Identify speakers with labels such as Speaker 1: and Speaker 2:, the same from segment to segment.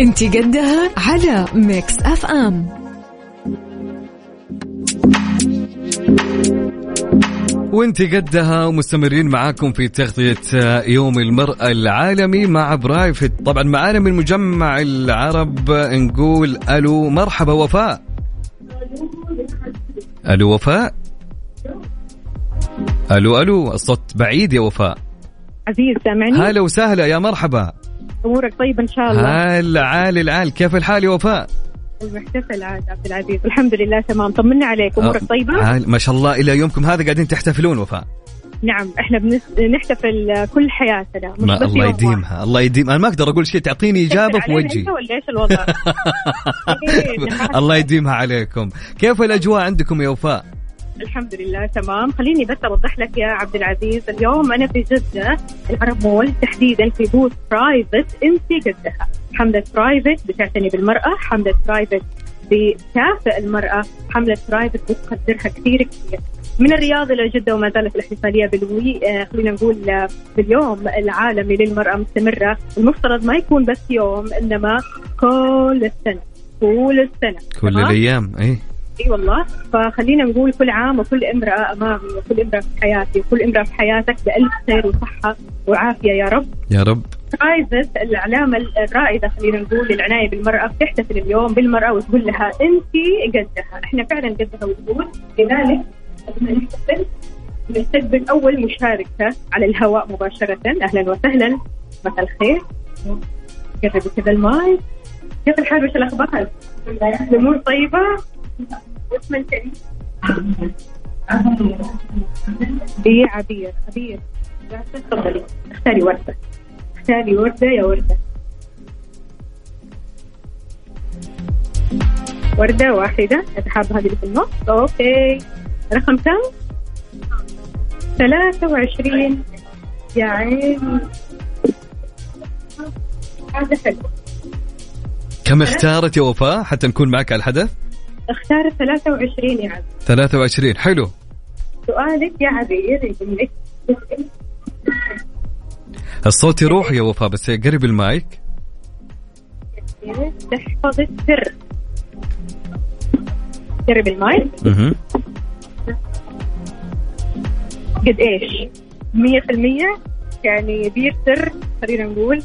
Speaker 1: انت قدها على ميكس FM.
Speaker 2: وانت قدها ومستمرين معاكم في تغطية يوم المرأة العالمي مع برايفت. طبعا معانا من مجمع العرب نقول ألو مرحبا وفاء. ألو وفاء. ألو ألو الصوت بعيد يا وفاء.
Speaker 3: عزيز سامعني؟
Speaker 2: هلا وسهلا يا مرحبا.
Speaker 3: امورك طيبه ان شاء الله
Speaker 2: هلا عال العال كيف الحال يا وفاء
Speaker 3: المحتفل عاد عبد العزيز الحمد لله تمام طمنا عليك امورك طيبه
Speaker 2: ما شاء الله إلى يومكم هذا قاعدين تحتفلون وفاء
Speaker 3: نعم إحنا بنس... نحتفل كل حياتنا
Speaker 2: ما الله يديمها
Speaker 3: واحد.
Speaker 2: الله يديم أنا ما أقدر أقول شيء تعطيني اجابه في وجهي
Speaker 3: ولا إيش الوضع؟ إيه،
Speaker 2: الله يديمها عليكم كيف الاجواء عندكم يا وفاء
Speaker 3: الحمد لله تمام. خليني بس أوضح لك يا عبد العزيز اليوم أنا في جدة العرب مول تحديدا في booth برايفت انت قدها حملة برايفت بتعتني بالمرأة حملة برايفت بتكافئ المرأة حملة برايفت بتقدرها كثير كثير. من الرياض إلى جدة وما زالت الاحتفالية بالوي آه خلينا نقول آه باليوم العالمي للمرأة مستمرة. المفترض ما يكون بس يوم إنما كل السنة طول السنة.
Speaker 2: كل
Speaker 3: تمام؟
Speaker 2: الأيام
Speaker 3: إي والله. فخلينا نقول كل عام وكل امرأة أمامي وكل امرأة في حياتي وكل امرأة في حياتك بألف خير وصحة وعافية يا رب.
Speaker 2: يا رب.
Speaker 3: برايفت العلامه الرائدة خلينا نقول للعناية بالمرأة بتحتفل اليوم بالمرأة وتقول لها انت قدها. إحنا فعلا قدها وتقول لذلك ما نحتفل نستقبل أول مشاركة على الهواء مباشرة. أهلا وسهلا. مساء الخير. قربي كذا المايك كيف الحال؟ وش الأخبار؟ الأمور طيبة؟ اسم الكريم إيه عبير عبير. تفضلي اختاري ورده اختاري ورده يا ورده وردة واحدة. أتحاب هذه اللي في النص. okay. رقم كم؟ 23 يا عيني. هذا حلو.
Speaker 2: كم اختارت يا وفاء؟ حتى نكون معك على الحدث.
Speaker 3: اختار 23 يا عبد.
Speaker 2: 23 حلو.
Speaker 3: سؤالك يا عبير
Speaker 2: الصوت يروح يا وفاء بس قرب المايك.
Speaker 3: تحفظ السر. قرب المايك.
Speaker 2: مهم.
Speaker 3: قد إيش؟ 100% يعني بير سر خلينا نقول.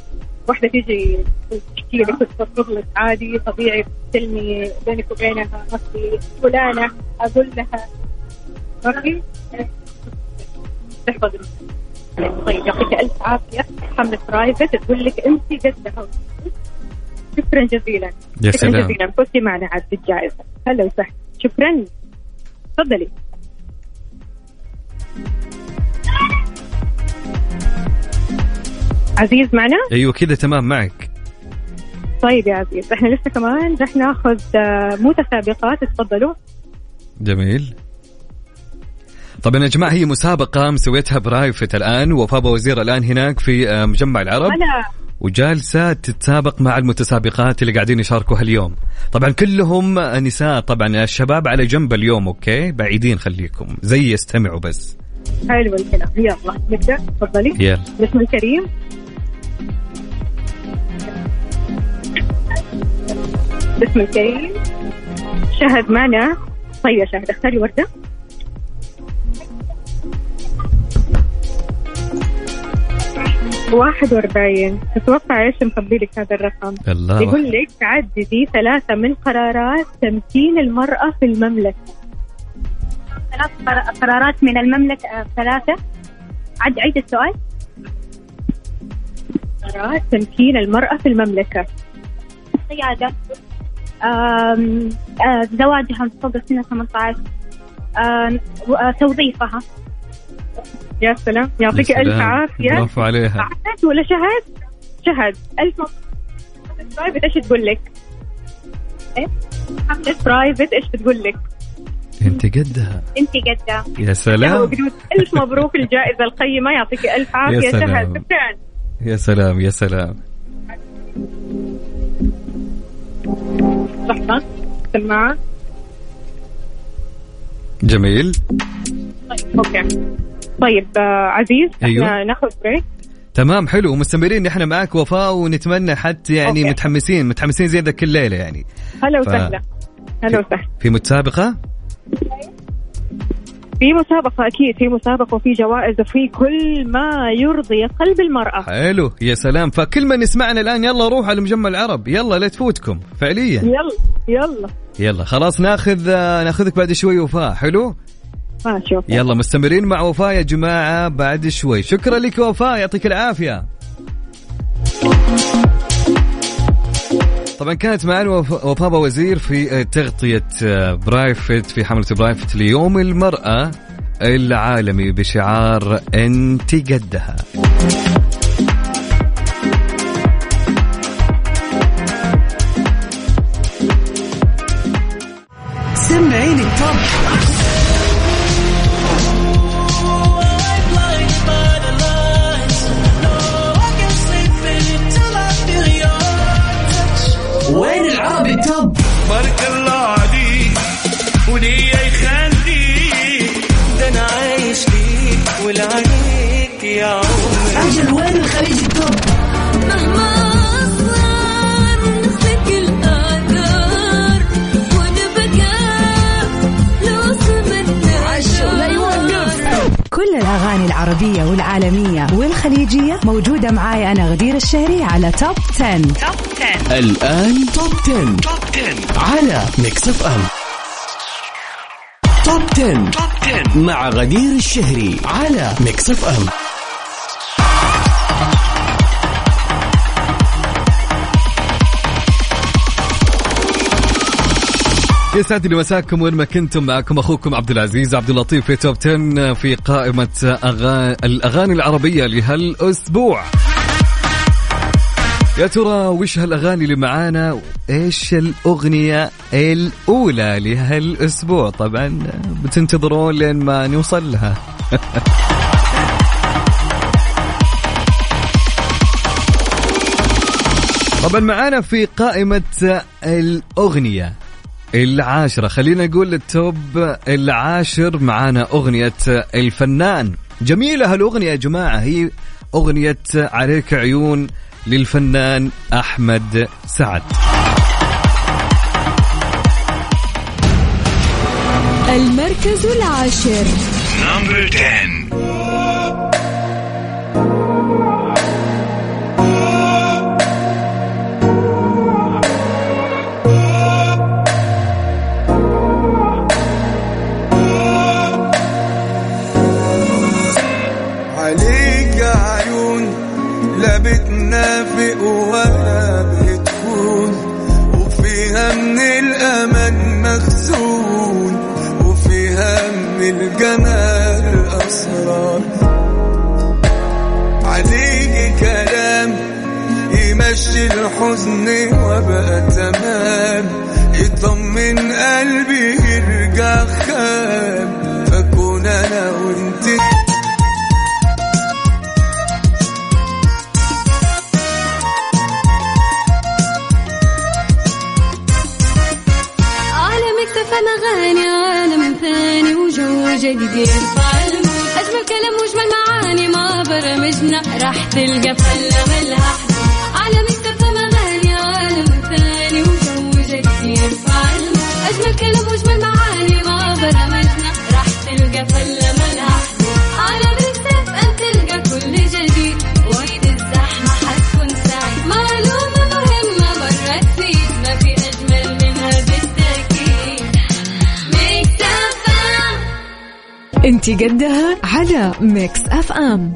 Speaker 3: واحدة تيجي تحكي لك وتفضل لك عادي طبيعي تسلمي بينك وبينها ما في فلانة أقول لها ما في تحفظ. طيب يعطيك ألف عافية. حملة برايفت تقول لك أنت قدها شكرا جزيلا.
Speaker 2: يا
Speaker 3: شكرا
Speaker 2: سلام.
Speaker 3: جزيلا. فزتي معنا عاد بالجائزة. هلا وسهلا. شكرا. تفضلي. عزيز معنا؟
Speaker 2: أيوه كذا تمام معك.
Speaker 3: طيب يا عزيز إحنا لسه كمان رح ناخذ آه، متسابقات تفضلوا.
Speaker 2: جميل. طبعا يا جماعة هي مسابقة مسويتها برايفت الآن وفاء وزير الآن هناك في آه، مجمع العرب.
Speaker 3: هلا
Speaker 2: وجالسة تتسابق مع المتسابقات اللي قاعدين يشاركوا هاليوم طبعا كلهم نساء طبعا الشباب على جنب اليوم أوكي؟ بعيدين خليكم زي يستمعوا بس.
Speaker 3: حلو الكلام. يلا نبدأ. تفضلي.
Speaker 2: يلا.
Speaker 3: باسم الكريم. باسم الكريم. شهد معنا. طيب يا شهد اختاري وردة. واحد وأربعين. تتوقع إيش مخبي لك هذا الرقم؟
Speaker 2: الله.
Speaker 3: يقول لك عددي ثلاثة من قرارات تمكين المرأة في المملكة.
Speaker 4: ثلاث قر- قرارات من المملكة آه، ثلاثة. عد عيد السؤال.
Speaker 3: قرارات تمكين المرأة في المملكة.
Speaker 4: قيادة آه، زواجها فوق سن 18 آم، و- آه، توظيفها.
Speaker 3: يا سلام. يعطيك
Speaker 2: سلام.
Speaker 3: عافية.
Speaker 2: برافو عليها.
Speaker 3: شهد ولا شهد؟ شهد. ألف مبروك. برايفت إيش تقول لك؟ إيه؟ حملة برايفت إيش بتقول لك؟
Speaker 2: أنت قدها.
Speaker 4: أنت قدها.
Speaker 2: يا سلام.
Speaker 3: ألف مبروك الجائزة القيمة. يعطيك ألف عافية.
Speaker 2: يا سلام.
Speaker 3: شهد شكرا.
Speaker 2: يا سلام يا سلام.
Speaker 3: لحظة. سماعة.
Speaker 2: جميل.
Speaker 3: طيب okay. طيب آه عزيز
Speaker 2: أيوة.
Speaker 3: إحنا ناخذ break
Speaker 2: تمام حلو. مستمرين إحنا معك وفاء ونتمنى حتى يعني
Speaker 3: okay.
Speaker 2: متحمسين متحمسين زي ذاك الليلة يعني.
Speaker 3: هلا وسهلا. هلا وسهلا.
Speaker 2: في متسابقة؟
Speaker 3: في مسابقة أكيد في مسابقة وفي جوائز وفي كل ما يرضي قلب المرأة.
Speaker 2: حلو يا سلام. فكل من يسمعنا الآن يلا روح على مجمع العرب. يلا لا تفوتكم فعليا.
Speaker 3: يلا يلا.
Speaker 2: يلا خلاص ناخذ آه، ناخذك بعد شوي وفاء. حلو؟
Speaker 3: ما شوف
Speaker 2: يلا مستمرين مع وفاء يا جماعة بعد شوي. شكرا لك وفاء يعطيك العافية. طبعا كانت وف- وفاء وزير في تغطية آه، برايفت في حملة برايفت ليوم المرأة العالمي بشعار أنت قدها.
Speaker 5: سمعيني.
Speaker 6: ولعليك يا عمري.
Speaker 5: أجل وين الخليج التوب
Speaker 7: مهما
Speaker 1: كل الأغاني العربية والعالمية والخليجية موجودة معاي أنا غدير الشهري على Top 10.
Speaker 5: الآن Top 10. على ميكس FM Top 10. مع غدير الشهري على ميكس FM
Speaker 2: يسعد لي مساكم وين ما كنتم معكم أخوكم عبد العزيز عبد اللطيف في توب 10 في قائمة أغاني الأغاني العربية لهالأسبوع. يا ترى وش هالأغاني اللي معانا؟ إيش الأغنية الأولى لهالأسبوع؟ طبعا بتنتظرون لين ما نوصل لها. طبعا معانا في قائمة الأغنية العاشرة. خلينا نقول ال top العاشر معانا أغنية الفنان. جميلة هالأغنية يا جماعة. هي أغنية عليك عيون للفنان أحمد سعد.
Speaker 1: المركز العاشر.
Speaker 6: number 10 الحزن وبقى تمام. يطمن قلبي يرجع خام. فكون أنا وأنت.
Speaker 7: عالم اكتفى اغاني عالم ثاني وجو جديد. يرفع المود أجمل كلام وأجمل معاني ما برمجنا. راح تلقى فله ملها تلقى أن تلقى كل جديد. وقت الزحمة حتكون سعيد. معلومة مهمة مرت فيك. ما في أجمل منها بالتأكيد. Mix FM.
Speaker 1: انت قدها على ميكس أف أم.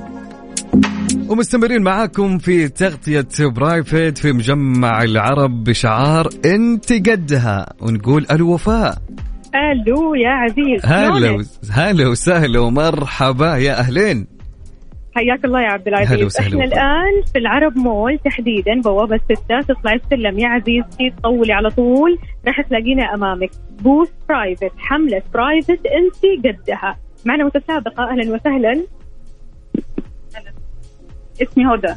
Speaker 2: ومستمرين معاكم في تغطية برايفت في مجمع العرب بشعار انت قدها. ونقول الوفاء.
Speaker 3: ألو يا عزيز.
Speaker 2: هلا هلا وسهلا ومرحبا. يا أهلين.
Speaker 3: حياك الله يا عبد العزيز. إحنا
Speaker 2: وسهلا.
Speaker 3: الآن في العرب مول تحديدا بوابة ستة تطلع السلم. يا عزيزتي تطولي على طول راح تلاقينا أمامك. booth برايفت حملة برايفت أنت قدها. معنا متسابقة أهلا وسهلا. هلا. اسمي هدى.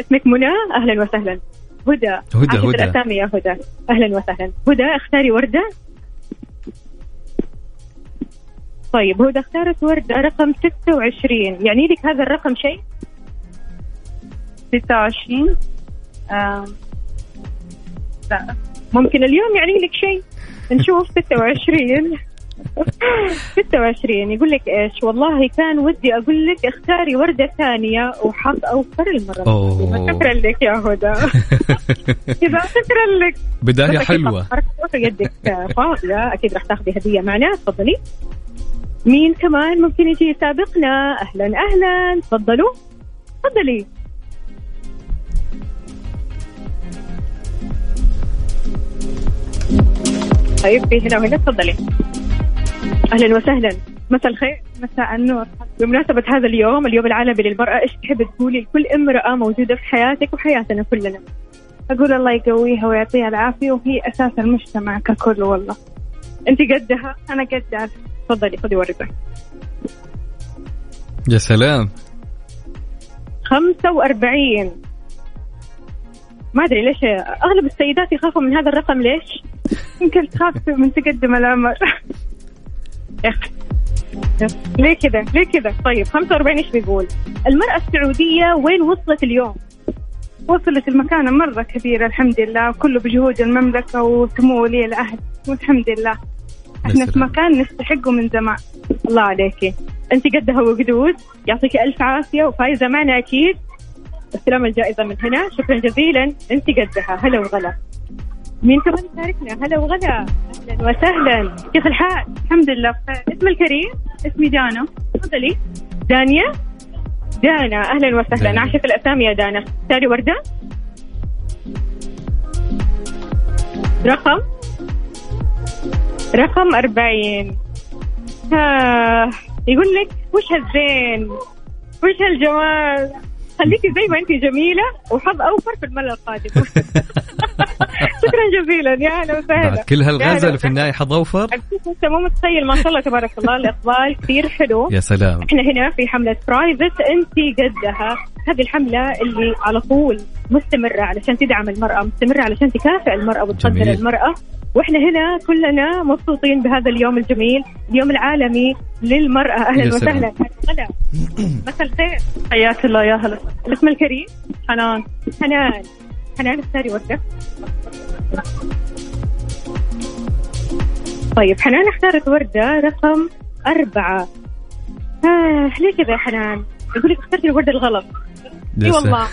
Speaker 3: اسمك منى أهلا وسهلا. هدى.
Speaker 2: هدى، هدى.
Speaker 3: الاسامي يا هدى. أهلا وسهلا. هدى اختاري وردة. طيب هدى اختارت وردة رقم 26 يعني لك هذا الرقم شيء؟
Speaker 4: 26 آم، لا.
Speaker 3: ممكن اليوم يعني لك شيء؟ نشوف 26 26 يقول لك إيش؟ والله كان ودي أقول لك اختاري وردة ثانية وحظ
Speaker 2: أوفر
Speaker 3: المرة. شكرا لك يا هدى. كذا شكرا لك. فكرت تروحي يدك فاضية. أكيد راح تاخذي هدية معنا تفضلي. مين كمان ممكن يجي يسابقنا؟ أهلا أهلا. تفضلوا. تفضلي. طيب في هنا وهنا. تفضلي. أهلا وسهلا. مساء الخير
Speaker 4: مساء النور.
Speaker 3: بمناسبة هذا اليوم اليوم العالمي للمرأة إيش تحب تقولي لكل امرأة موجودة في حياتك وحياتنا كلنا؟
Speaker 4: أقول الله يقويها ويعطيها العافية وهي أساس المجتمع ككل والله.
Speaker 3: أنت قدها
Speaker 4: أنا قد
Speaker 3: تفضلي خذي وردة
Speaker 2: يا سلام
Speaker 3: 45 ما أدري ليش أغلب السيدات يخافوا من هذا الرقم ليش؟
Speaker 4: يمكن تخاف من تقدم العمر.
Speaker 3: ليه كذا؟ ليه كذا؟ طيب 45 إيش بيقول؟ المرأة السعودية وين وصلت اليوم؟
Speaker 4: وصلت المكانة مرة كبيرة الحمد لله كله بجهود المملكة وسمو ولي العهد والحمد لله إحنا في. مكان نستحقه من زمان.
Speaker 3: الله عليكي أنت قدها وقدود يعطيك ألف عافية وفايزه معنا أكيد. استلام الجائزة من هنا. شكرا جزيلا. أنت قدها. هلا وغلا. مين كمان يشاركنا؟ هلا وغلا. أهلا وسهلا. كيف الحال؟
Speaker 4: الحمد لله. بخير.
Speaker 3: اسم الكريم؟
Speaker 4: اسمي دانا.
Speaker 3: تفضلي. دانيا؟ دانا. أهلا وسهلا. عاشت الأسامي يا دانا. تاري وردة؟ رقم؟ رقم 40 آه. يقول لك وش هالزين؟ وش هالجمال؟ خليكي زي ما انت جميلة وحظ أوفر في المره القادمه شكرا جزيلا. يا أهلا وسهلا.
Speaker 2: كل هالغزل في النهاية حظ
Speaker 3: أكيد أنت مو متخيل ما شاء الله تبارك الله الإقبال كثير حلو.
Speaker 2: يا سلام.
Speaker 3: إحنا هنا في حملة برايفت انت قدها. هذه الحملة اللي على طول مستمرة علشان تدعم المرأة مستمرة علشان تكافئ المرأة وتقدر
Speaker 2: جميل.
Speaker 3: المرأة. وإحنا هنا كلنا مبسوطين بهذا اليوم الجميل اليوم العالمي للمرأة.
Speaker 2: يا أهلا.
Speaker 3: وسهلا. هلا. مساء الخير.
Speaker 4: حياك الله يا هلا.
Speaker 3: الاسم الكريم؟
Speaker 4: حنان.
Speaker 3: حنان. حنان اختاري وردة. طيب حنان اختارت وردة رقم أربعة. آه ليه كذا يا حنان؟ يقول لك اخترتي الوردة الغلط.
Speaker 2: إي
Speaker 3: والله.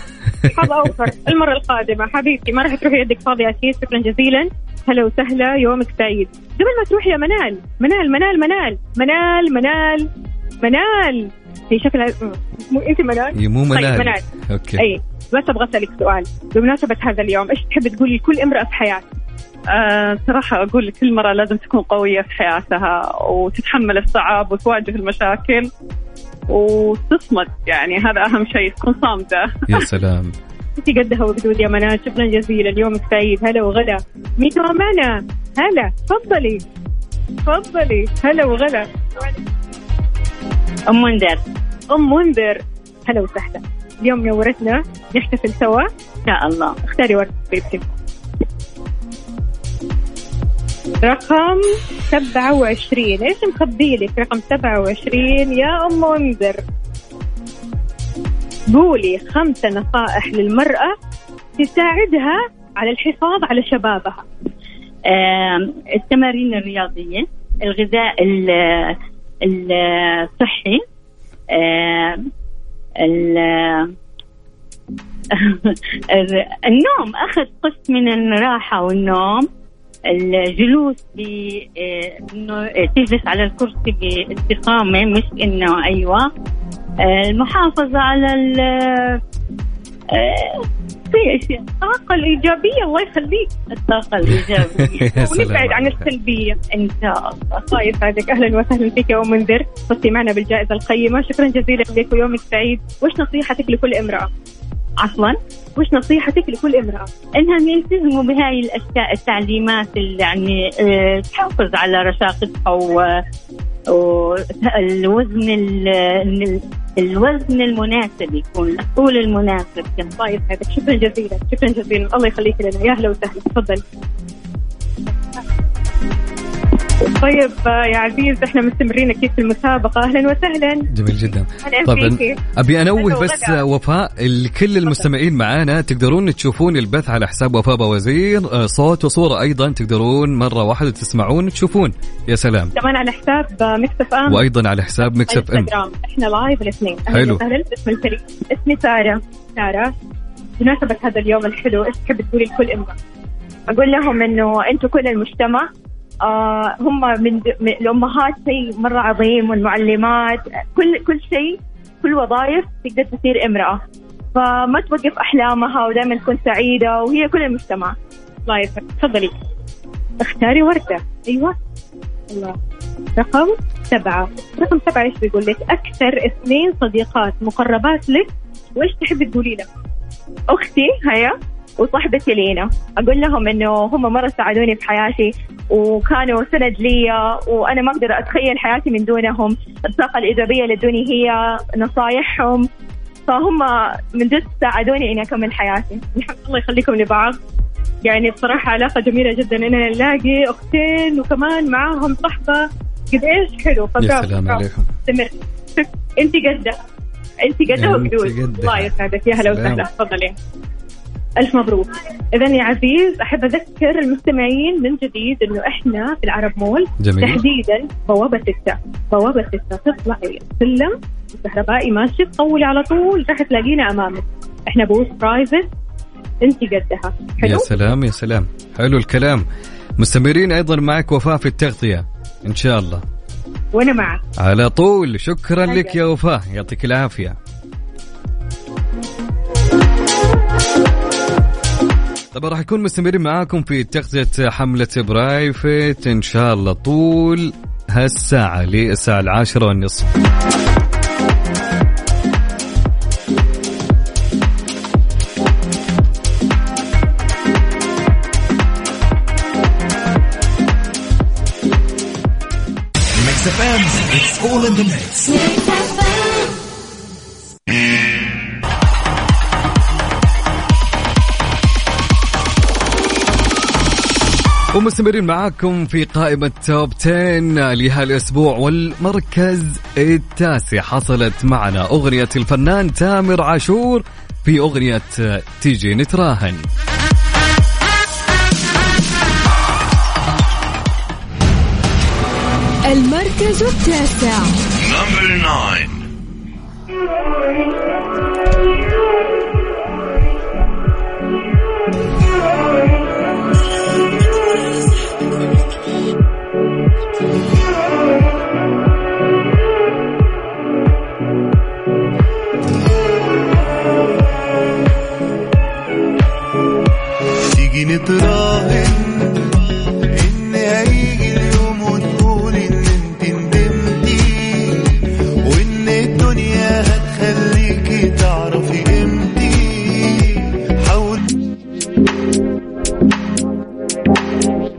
Speaker 3: حظ أوفر. المرة القادمة. حبيبتي ما راح تروحي يدك فاضية. أكيد. شكرا جزيلا. هلا وسهلا. يومك سعيد. قبل ما تروحي يا منال. منال منال منال. منال منال. منال. هي شكلها مو أنت منال؟
Speaker 2: هي مو
Speaker 3: طيب
Speaker 2: منال.
Speaker 3: منال.
Speaker 2: أوكي.
Speaker 3: إي بس أبغى أسألك سؤال. بمناسبة هذا اليوم إيش تحب تقولي لكل امرأة في حياتك
Speaker 4: آه صراحة أقول لكل مرة لازم تكون قوية في حياتها وتتحمل الصعاب وتواجه المشاكل. وتصمد يعني هذا أهم شيء تكون صامدة
Speaker 2: يا سلام.
Speaker 3: انت قدها وقدود يا منال شكرا جزيلا يومك سعيد هلا وغلا. مين معنا هلا تفضلي. تفضلي هلا وغلا.
Speaker 4: أم منذر.
Speaker 3: أم منذر. هلا وسهلا. اليوم نورتنا نحتفل سوا.
Speaker 4: إن شاء الله.
Speaker 3: اختاري ورد حبيبتي رقم 27 إيش مخبي لك؟ رقم 27 يا أم منذر. قولي خمسة نصائح للمرأة تساعدها على الحفاظ على شبابها.
Speaker 8: التمارين الرياضية الغذاء ال- ال- الصحي النوم. أخذ قسط من الراحة والنوم. الجلوس ب آه، إنه تجلس على الكرسي باستقامة مش إنه أيوه. آه، المحافظة على ال آه، في أشياء
Speaker 3: الطاقة الإيجابية الله يخليك.
Speaker 2: الطاقة الإيجابية.
Speaker 3: ونبعد عن
Speaker 2: عليك.
Speaker 3: السلبية
Speaker 8: إن شاء الله.
Speaker 3: الله يسعدك. أهلا وسهلا فيك يا أم منذر. فزتي معنا بالجائزة القيمة. شكرا جزيلا لك ويومك سعيد. وش نصيحتك لكل امرأة؟
Speaker 8: عفوا
Speaker 3: وش نصيحتك لكل امرأة.
Speaker 8: انهم يلتزموا بهاي الأشياء التعليمات اللي يعني آه، تحافظ على رشاقتها و والوزن ال- الوزن المناسب يكون الطول المناسب.
Speaker 3: الله يسعدك شكرا جزيلا شكرا جزيلا. الله يخليك لنا. يا أهلا وسهلا. تفضل. طيب آه، يا عزيز إحنا مستمرين أكيد في المسابقة. أهلا وسهلا.
Speaker 2: جميل جدا. طبعا. أبي
Speaker 3: أنوه
Speaker 2: بس. وفاء لكل المستمعين معانا تقدرون تشوفون البث على حساب وفاء وزير صوت وصورة أيضا تقدرون مرة واحدة تسمعون تشوفون. يا سلام.
Speaker 3: كمان على حساب آه، Mix FM.
Speaker 2: وأيضا على حساب Mix
Speaker 3: FM. إحنا live الاثنين.
Speaker 2: حلو.
Speaker 3: أهلا وسهلا. باسم الفريق. اسمي سارة. سارة. بمناسبة هذا اليوم الحلو إيش تحب تقولي لكل امرأة؟ أقول لهم إنه أنتم كل المجتمع آه هم من, الأمهات شيء مرة عظيم والمعلمات كل كل شيء كل وظائف تقدر تصير امرأة. فما توقف أحلامها ودائما تكون سعيدة وهي كل المجتمع. الله يسعدك تفضلي. اختاري ورده أيوه. الله. رقم سبعة. رقم سبعة إيش بيقول لك؟ أكثر اثنين صديقات مقربات لك. وإيش تحبي تقولي لهم أختي هيا. وصاحبتي لينا أقول لهم إنه هم مرة ساعدوني في حياتي وكانوا سند لي وأنا ما أقدر أتخيل حياتي من دونهم. الطاقة الإيجابية اللي ادوني هي نصايحهم. فهم من جد ساعدوني إني أكمل حياتي. الله يخليكم لبعض. يعني بصراحة علاقة جميلة جدا. إننا نلاقي أختين وكمان معاهم صحبة. قد إيش؟ حلو
Speaker 2: يا سلام. عليكم.
Speaker 3: أنت قدة. أنت قدة
Speaker 2: أنت
Speaker 3: وقدود. الله يسعدك. يا هلا. وسهلا. تفضلي. ألف مبروك. إذا يا عزيز أحب أذكر المستمعين من جديد إنه إحنا في العرب مول
Speaker 2: جميل.
Speaker 3: تحديدا بوابة ستة. بوابة ستة تطلعي السلم الكهربائي ماشي تطولي على طول راح تلاقينا أمامك. إحنا booth برايفت أنت قدها. حلو؟
Speaker 2: يا سلام يا سلام. حلو الكلام. مستمرين أيضا معك وفاء في التغطية. إن شاء الله.
Speaker 3: وأنا معك.
Speaker 2: على طول. شكرا لك يا وفاء. يعطيك العافية. طبعا راح يكون مستمرين معاكم في تغطية حملة برايفت. إن شاء الله طول هالساعة للساعة العاشرة والنصف.
Speaker 5: It's all in the mix.
Speaker 2: ومستمرين معاكم في قائمة توب 10 لهالاسبوع والمركز التاسع حصلت معنا أغنية الفنان تامر عاشور في أغنية تيجي نتراهن.
Speaker 1: المركز التاسع.
Speaker 5: نمبر
Speaker 6: 9 تراهن إن هيجي اليوم وتقول إن أنت ندمتي وإن الدنيا هتخليكي تعرفي قيمتي. حاول.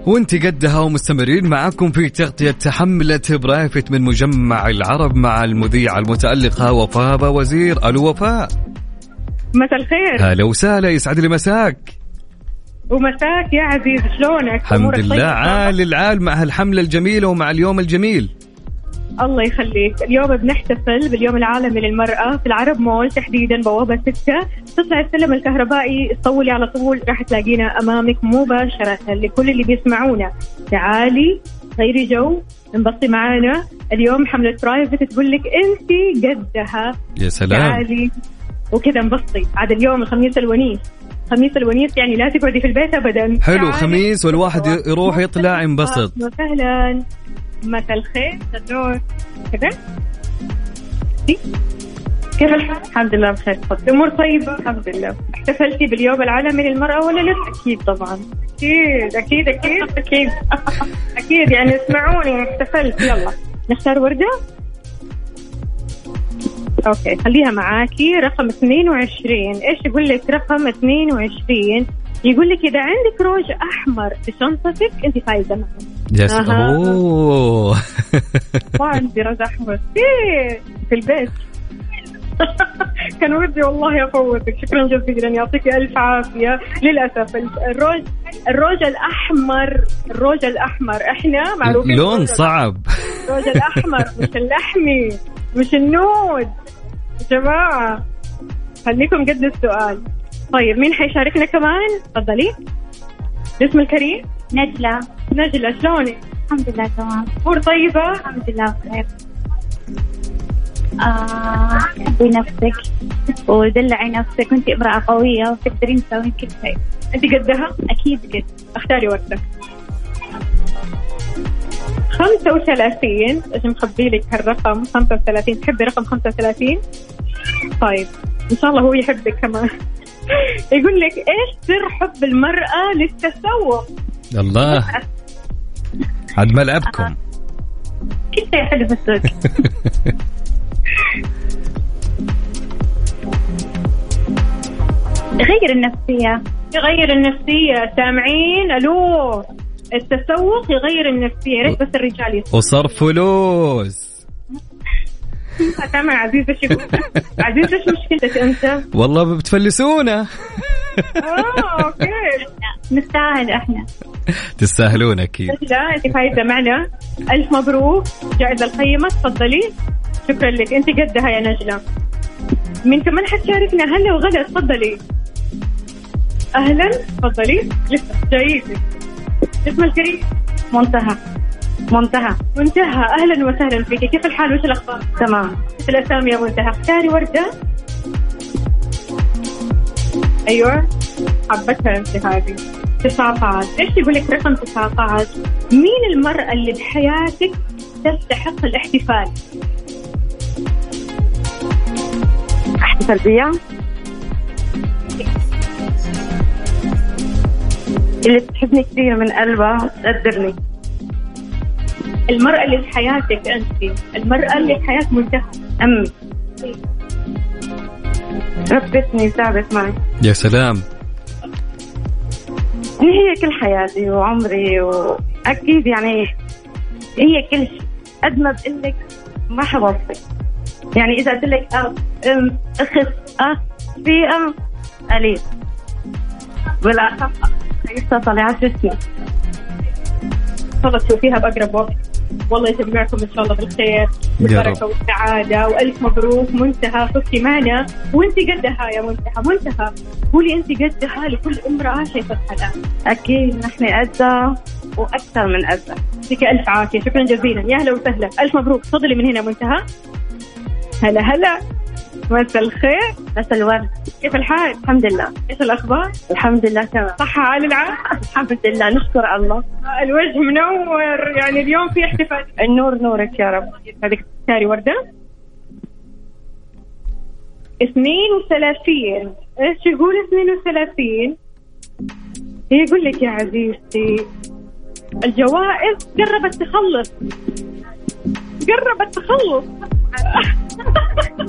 Speaker 2: وإنت قدها ومستمرين معاكم في تغطية تحملة برايفت من مجمع العرب مع المذيعة المتألقة وفاء وزير ألو وفاء.
Speaker 3: مساء الخير.
Speaker 2: هلا وسهلا يسعد لي مساك.
Speaker 3: ومساك يا عزيز شلونك؟
Speaker 2: الحمد لله؟ عال العال مع هالحملة الجميلة ومع اليوم الجميل.
Speaker 3: الله يخليك. اليوم بنحتفل باليوم العالمي للمرأة في العرب مول تحديدا بوابة ستة. تطلع السلم الكهربائي تطولي على طول. راح تلاقينا أمامك مباشرة لكل اللي بيسمعونا. تعالي غيري جو انبسطي معانا. اليوم حملة برايفت تقول لك أنت قدها.
Speaker 2: يا سلام.
Speaker 3: تعالي. وكذا انبسطي. عاد اليوم الخميس الونيس. خميس الونيس يعني لا تقعدي في البيت ابدا.
Speaker 2: حلو. خميس والواحد يروح يطلع ينبسط.
Speaker 3: وسهلا. مساء الخير. النور كذا كيف الحال؟ الحمد لله بخير. تفضل الأمور طيبة؟ الحمد لله. احتفلتي باليوم العالمي للمرأة ولا لا؟ أكيد طبعا. أكيد أكيد أكيد. أكيد. أكيد يعني اسمعوني احتفلت. يلا. نختار وردة؟ أوكي خليها معاكي. رقم 22 إيش يقول لك رقم 22 يقول لك إذا عندك روج أحمر في شنطتك أنت
Speaker 2: فايزة سلام
Speaker 3: أها. أوه. عندي روج أحمر. إيه، في البيت. كان ودي والله أفوتك. شكرا جزيلا. يعطيك ألف عافية. للأسف الروج الروج الأحمر الروج الأحمر. إحنا معروفين
Speaker 2: لون صعب.
Speaker 3: الروج الأحمر مش اللحمي. مش النود. يا جماعة خليكم قد السؤال طيب مين حيشاركنا كمان؟ تفضلي. الاسم الكريم؟
Speaker 8: نجلة.
Speaker 3: نجلة شلونك؟
Speaker 8: الحمد لله تمام.
Speaker 3: أمور طيبة؟
Speaker 8: الحمد لله بخير. آه حبي نفسك ودلعي نفسك. وانت امرأة قوية وتقدرين تسوين كل شيء.
Speaker 3: انت قدها؟
Speaker 8: أكيد قد.
Speaker 3: اختاري وقتك 35 إيش مخبي لك هالرقم؟ 35 تحبي رقم 35 طيب إن شاء الله هو يحبك كمان. يقول لك إيش سر حب المرأة للتسوق؟
Speaker 2: الله. عاد ملعبكم
Speaker 8: كل شيء حلو في السوق. غير النفسية.
Speaker 3: يغير النفسية. سامعين؟ ألو. التسوق يغير النفسية. يا ريت بس الرجال يسمعوا
Speaker 2: وصرف فلوس.
Speaker 3: سامع عزيز إيش عزيز إيش مشكلتك أنت؟
Speaker 2: والله بتفلسونا.
Speaker 3: آه أوكي.
Speaker 8: نستاهل إحنا.
Speaker 2: تستاهلون أكيد.
Speaker 3: لا أنت فايزه معنا ألف مبروك. جائزة القيمة. تفضلي. شكرا لك. أنت قدها يا نجلة. من كمان حتشاركنا هلا وغلا تفضلي. أهلا. تفضلي. لسه. جايزك اسم الكريم؟
Speaker 8: منتهى. منتهى.
Speaker 3: منتهى. أهلا وسهلا فيك. كيف الحال؟ وش الأخبار؟
Speaker 8: تمام.
Speaker 3: إيش الأسامي يا منتهى. اختاري وردة. أيوه. حبتها انت هذه. 19 إيش يقول لك رقم 19 مين المرأة اللي بحياتك تستحق الاحتفال؟
Speaker 8: احتفال بيها اللي تحبني كثير من قلبها تقدرني
Speaker 3: المرأة اللي بحياتك أنت المرأة اللي بحياة منتهى.
Speaker 8: أمي ربتني وتعبت معي.
Speaker 2: يا سلام.
Speaker 8: هي كل حياتي وعمري وأكيد يعني هي كل شيء. قد ما بقول لك ما حوصفك يعني إذا قلت لك أه أم أخت أه في أه قليل. بالأخف لسه طلعت جسمي.
Speaker 3: ان شاء الله تشوفيها بأقرب وقت. والله يجمعكم إن شاء الله بالخير. والبركه والسعاده وألف مبروك. منتهى. فزتي معنا. وانت قدها يا منتهى. منتهى. قولي انت قدها لكل امرأة شايفتها الان
Speaker 8: أكيد. نحن قدها وأكثر من قدها
Speaker 3: يعطيك ألف عافية. شكرا جزيلا. يا هلا وسهلا. ألف مبروك. تفضلي من هنا منتهى. هلا هلا. مساء الخير.
Speaker 8: مساء الورد.
Speaker 3: كيف الحال؟
Speaker 8: الحمد لله.
Speaker 3: إيش الأخبار؟
Speaker 8: الحمد لله تمام.
Speaker 3: صحة عال العال
Speaker 8: الحمد لله نشكر الله.
Speaker 3: الوجه منور يعني اليوم في احتفال.
Speaker 8: النور نورك يا رب.
Speaker 3: هذيك تختاري وردة. 32 إيش يقول 32 يقول لك يا عزيزتي الجوائز قربت تخلص. قربت تخلص.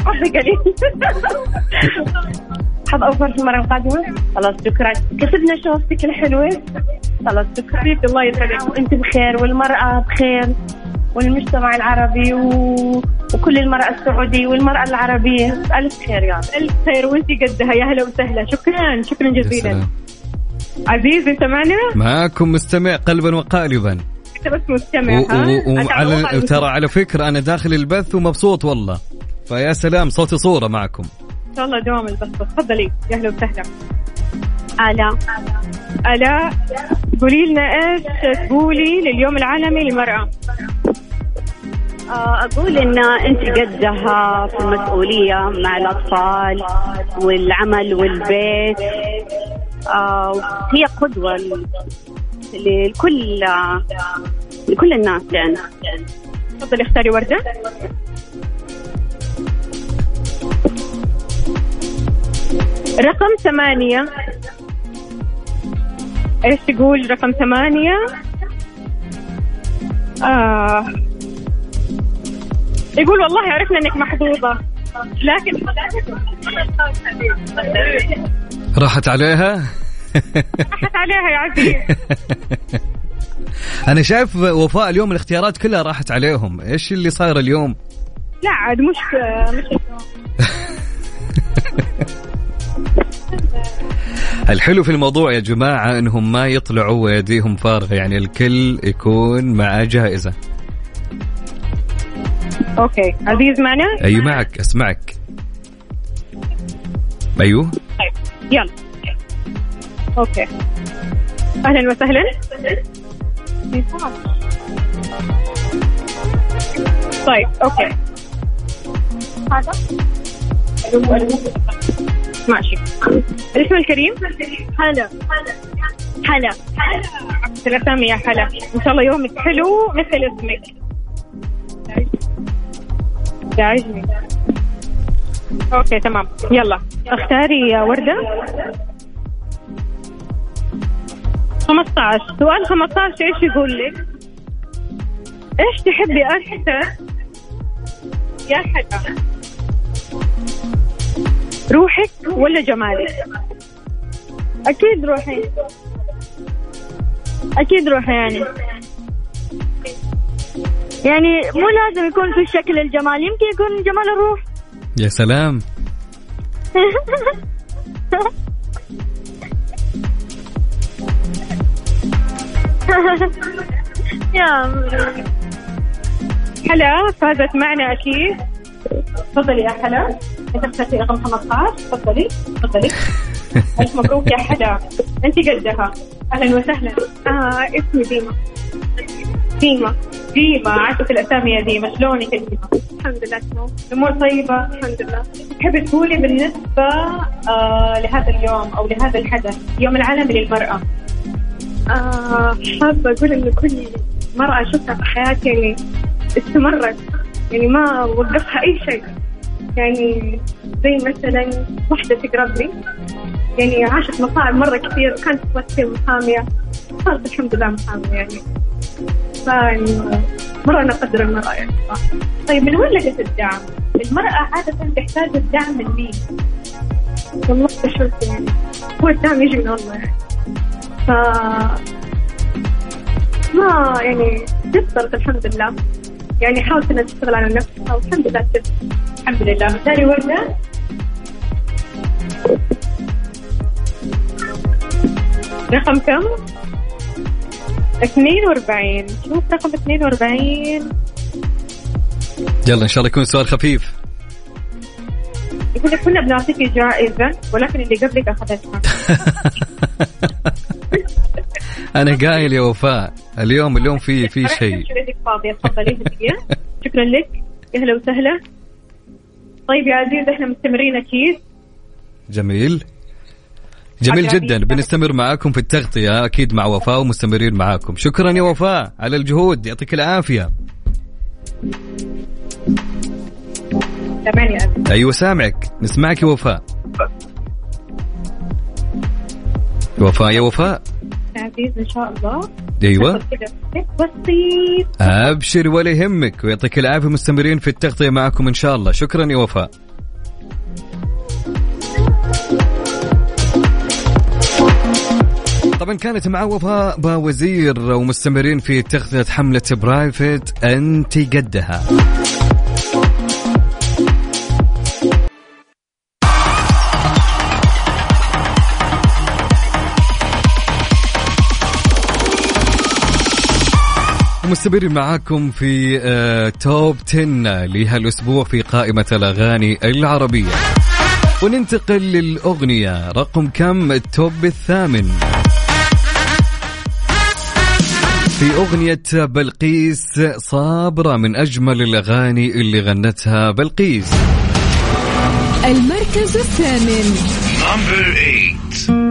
Speaker 3: حظي قليل
Speaker 8: حظ أوفر في المرة القادمة خلاص شكرا كسبنا شوفتك الحلوة خلاص شكرا
Speaker 3: حبيبتي الله يسعدك
Speaker 8: وانت بخير والمرأة بخير والمجتمع العربي و... وكل المرأة السعودية والمرأة العربية ألف خير يا رب
Speaker 3: الف خير وانت قدها يا هلا وسهلا. شكرا. شكرا جزيلا
Speaker 2: سلام
Speaker 3: عزيز انت معنا
Speaker 2: معاكم مستمع قلبا وقالبا
Speaker 3: انت بس مستمع
Speaker 2: وعلى ترى على فكرة أنا داخل البث ومبسوط والله. فيا سلام صوتي صورة معكم.
Speaker 3: إن شاء الله دوام البث تفضلي. يا أهلا وسهلا.
Speaker 8: آلاء
Speaker 3: الاء قولي لنا إيش تقولي لليوم العالمي للمرأة؟
Speaker 9: آه، أقول إن أنت قدها في المسؤولية مع الأطفال والعمل والبيت. آه، هي قدوة لكل لكل الناس يعني.
Speaker 3: تفضلي اختاري وردة. رقم ثمانية. إيش تقول رقم ثمانية؟ آه. يقول والله عرفنا إنك محظوظة. لكن
Speaker 2: راحت عليها؟
Speaker 3: راحت عليها يا عزيز
Speaker 2: أنا شايف وفاء اليوم الاختيارات كلها راحت عليهم. إيش اللي صاير اليوم؟
Speaker 3: لا عاد مش مش
Speaker 2: الحلو في الموضوع يا جماعة إنهم ما يطلعوا ويديهم فارغة يعني الكل يكون معاه جائزة.
Speaker 3: Okay. عزيز معنا؟
Speaker 2: اي معك أسمعك. أيوه.
Speaker 3: طيب يلا. Okay. أهلا وسهلا. طيب okay. هذا ماشي. الاسم الكريم؟ هلا هلا الأسامي يا هلا إن شاء الله يومك حلو مثل اسمك. يعجبني أوكي تمام. يلا. أختاري يا وردة. 15 سؤال 15 إيش يقول لك؟ إيش تحبي أكثر يا حدا روحك ولا جمالك؟ أكيد روحي. أكيد روحي يعني.
Speaker 10: يعني مو لازم يكون في الشكل الجمال يمكن يكون جمال الروح.
Speaker 2: يا سلام.
Speaker 3: يا حلا فازت معنا أكيد. تفضلي يا حلا. انت اخترتي رقم 15 تفضلي تفضلي. ألف مبروك يا حلا. انت قدها. أهلا وسهلا. آه اسمي ديما. ديما. ديما. عاشت الأسامي يا ديما. شلونك انت؟ الحمد لله تمام. الأمور طيبة؟ الحمد لله. تحبي تقولي بالنسبة آه لهذا اليوم أو لهذا الحدث يوم العالمي للمرأة؟ آه حابة أقول انه كل مرأة شفتها في حياتي يعني استمرت يعني ما وقفها أي شيء يعني زي مثلا واحدة تقرب لي يعني عاشت مصاعب مرة كثير كانت تمثل محامية صارت الحمد لله محامية يعني فيعني مرة أنا أقدر المرأة يعني صح. طيب من وين لقيت الدعم؟ المرأة عادة تحتاج الدعم من مين؟ والله شفت يعني هو الدعم يجي من الله يعني ف ما يعني قصرت الحمد لله. يعني حاولت انها تشتغل على نفسها والحمد لله تبت. الحمد لله. ثاني وردة. رقم كم؟ 42 شوف رقم 42
Speaker 2: يلا إن شاء الله يكون سؤال خفيف.
Speaker 3: يقول لك كنا بنعطيك جائزة ولكن اللي قبلك أخذتها.
Speaker 2: أنا قايل يا وفاء اليوم اليوم في في شيء.
Speaker 3: تفضلي شكرا لك. يا هلا وسهلا. طيب يا عزيز إحنا مستمرين أكيد.
Speaker 2: جميل. جميل جدا. بنستمر معاكم في التغطية أكيد مع وفاء ومستمرين معاكم. شكرا يا وفاء على الجهود يعطيك العافية.
Speaker 3: عزيز؟
Speaker 2: أيوة سامعك. نسمعك يا وفاء. وفاء يا وفاء.
Speaker 3: عزيز إن شاء الله. أيوه. بسيط
Speaker 2: أبشر ولا يهمك ويعطيك العافية مستمرين في التغطية معكم إن شاء الله. شكرا يا وفاء. طبعا كانت مع وفاء باوزير ومستمرين في تغطية حملة برايفت انت قدها. ومستمرين معاكم في آه، توب 10 لهالأسبوع في قائمة الأغاني العربية. وننتقل للأغنية. رقم كم؟ التوب الثامن. في أغنية بلقيس صابرة من أجمل الأغاني اللي غنتها بلقيس.
Speaker 1: المركز الثامن.
Speaker 11: Number 8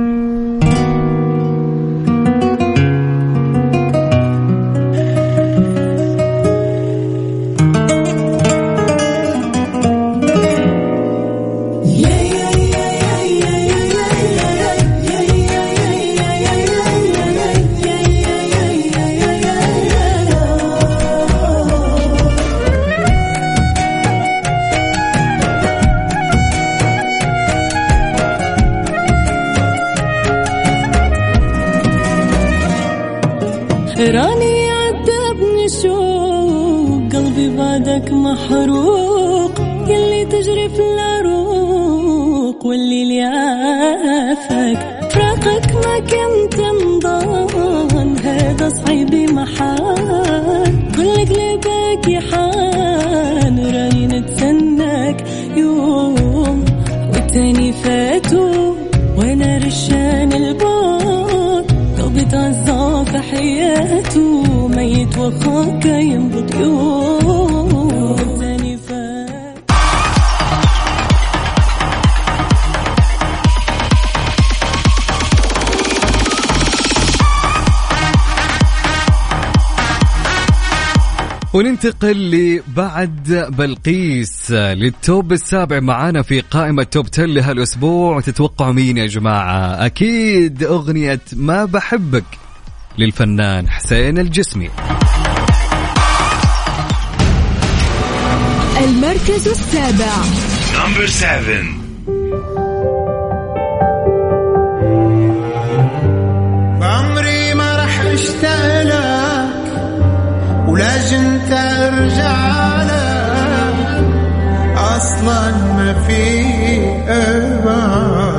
Speaker 11: مشوق قلبي بعدك محروق. يلي تجري في العروق واللي ليافك. فراقك ما كنت مضان هذا صعيب محال. كل قلبك يحان راني نتسناك يوم. والتاني فاتو وأنا رشان البار. قلبي تعزى في حياته. ميت ينبض
Speaker 2: وننتقل لبعد بلقيس للتوب السابع معانا في قائمة توب 10 لهالأسبوع. تتوقعوا مين يا جماعة؟ أكيد أغنية ما بحبك. للفنان حسين الجسمي.
Speaker 1: المركز السابع.
Speaker 6: Number seven.
Speaker 12: عمري ما رح اشتاق لك ولازم ترجع لك. أصلا ما في ابعد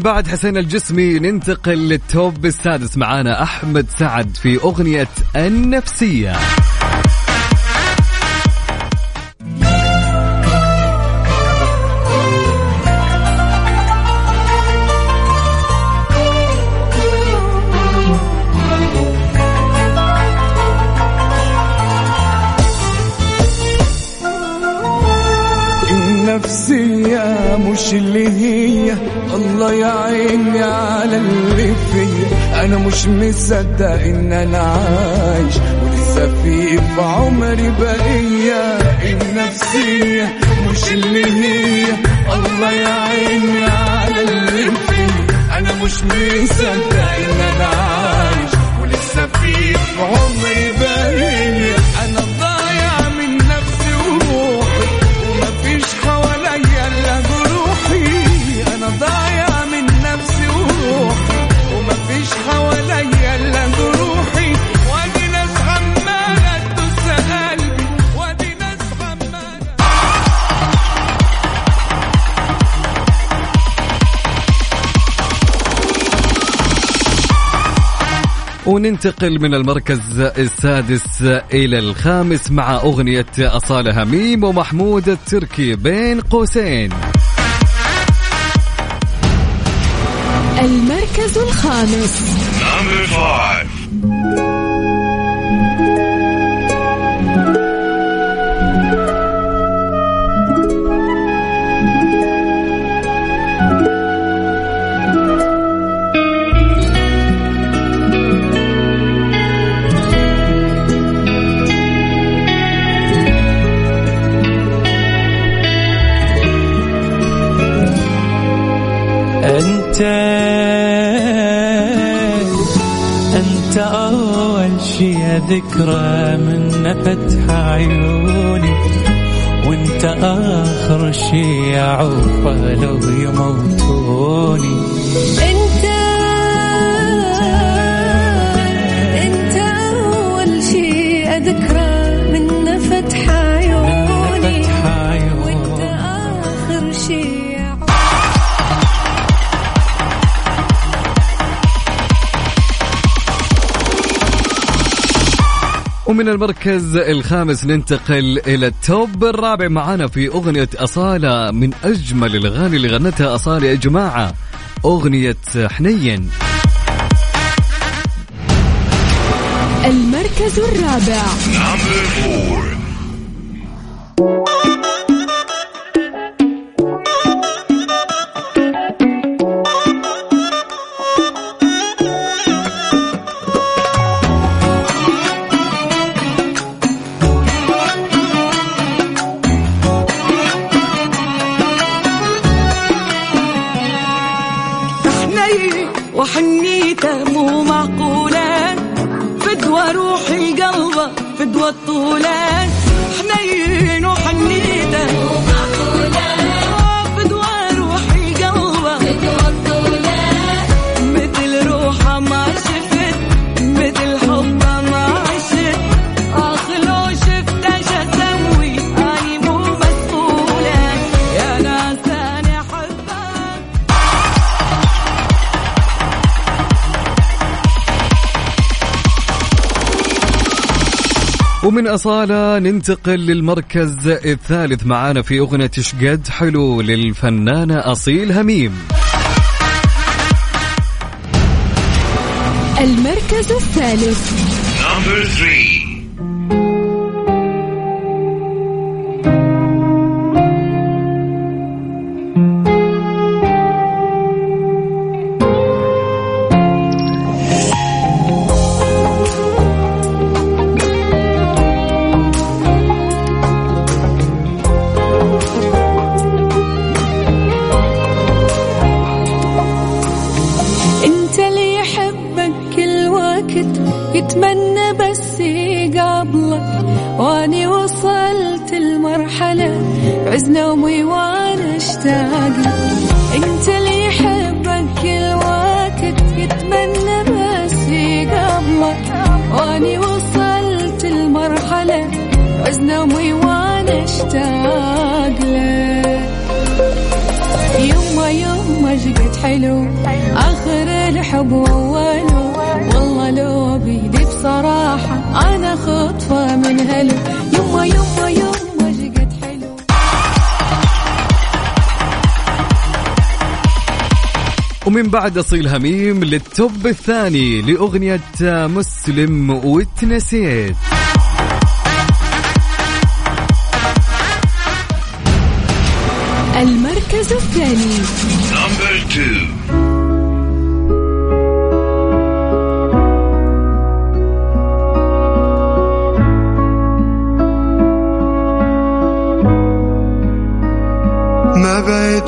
Speaker 2: ومن بعد حسين الجسمي ننتقل للتوب السادس. معانا أحمد سعد في أغنية النفسية.
Speaker 13: مش مصدق إن أنا عايش ولسه في عمري بقية. النفسية مش اللي هي. الله يعيني على اللي فيا أنا مش مصدق إن أنا عايش ولسه في عمري
Speaker 2: وننتقل من المركز السادس إلى الخامس مع أغنية أصالة هميم ومحمود التركي بين قوسين.
Speaker 1: المركز الخامس.
Speaker 11: أنت أنت أول شي ذكرى من فتح عيوني وأنت آخر شي أعوفه لو يموتوني.
Speaker 2: ومن المركز الخامس ننتقل إلى التوب الرابع معانا في أغنية أصالة من أجمل الأغاني اللي غنتها أصالة. يا جماعة أغنية حنين.
Speaker 1: المركز الرابع.
Speaker 14: وحنيته مو معقولة. فدوى روحي القلب فدوى الطولة.
Speaker 2: ومن أصالة ننتقل للمركز الثالث معانا في أغنية شقد حلو للفنانة أصيل هميم.
Speaker 1: المركز الثالث.
Speaker 11: Number three.
Speaker 15: بصراحة أنا خطفة من هلو. يما يما يما شقد حلو.
Speaker 2: ومن بعد أصيل هميم للتوب الثاني لأغنية مسلم واتنسيت
Speaker 1: المركز الثاني.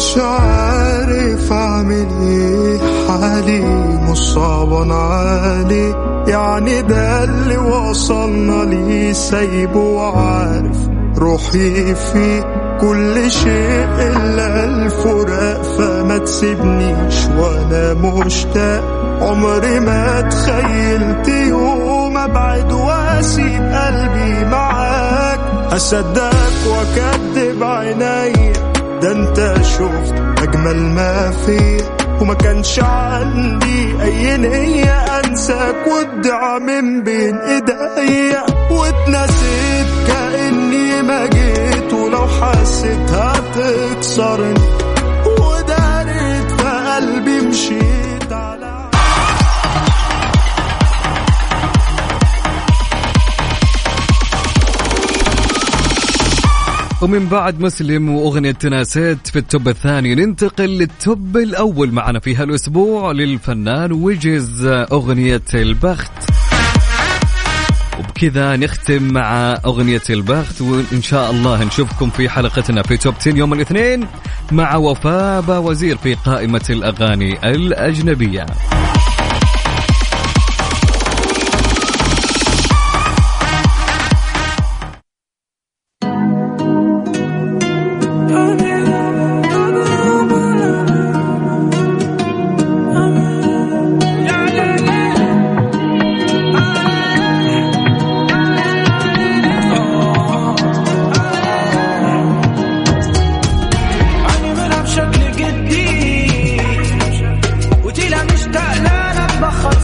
Speaker 16: بقتش عارف اعمل إيه حالي مصابا عالي يعني ده اللي وصلنا ليه سايبه وعارف روحي فيه كل شيء إلا الفراق. فما تسيبنيش وأنا مشتاق. عمري ما تخيلت يوم أبعد وأسيب قلبي معاك. أصدقك وأكدب عينيا. ده انت شفت أجمل ما فيا وما كانش عندي أي نية أنساك وادعى من بين إيديا. واتنسيت كأني ما جيت ولو حسيت هتكسرني. ودارت في قلبي مشيت.
Speaker 2: ومن بعد مسلم وأغنية تناسيت في ال top الثاني. ننتقل لل top الأول معنا في هالأسبوع للفنان ويجز أغنية البخت. وبكذا نختم مع أغنية البخت وإن شاء الله نشوفكم في حلقتنا في Top 10 يوم الاثنين مع وفاء وعزيز في قائمة الأغاني الأجنبية.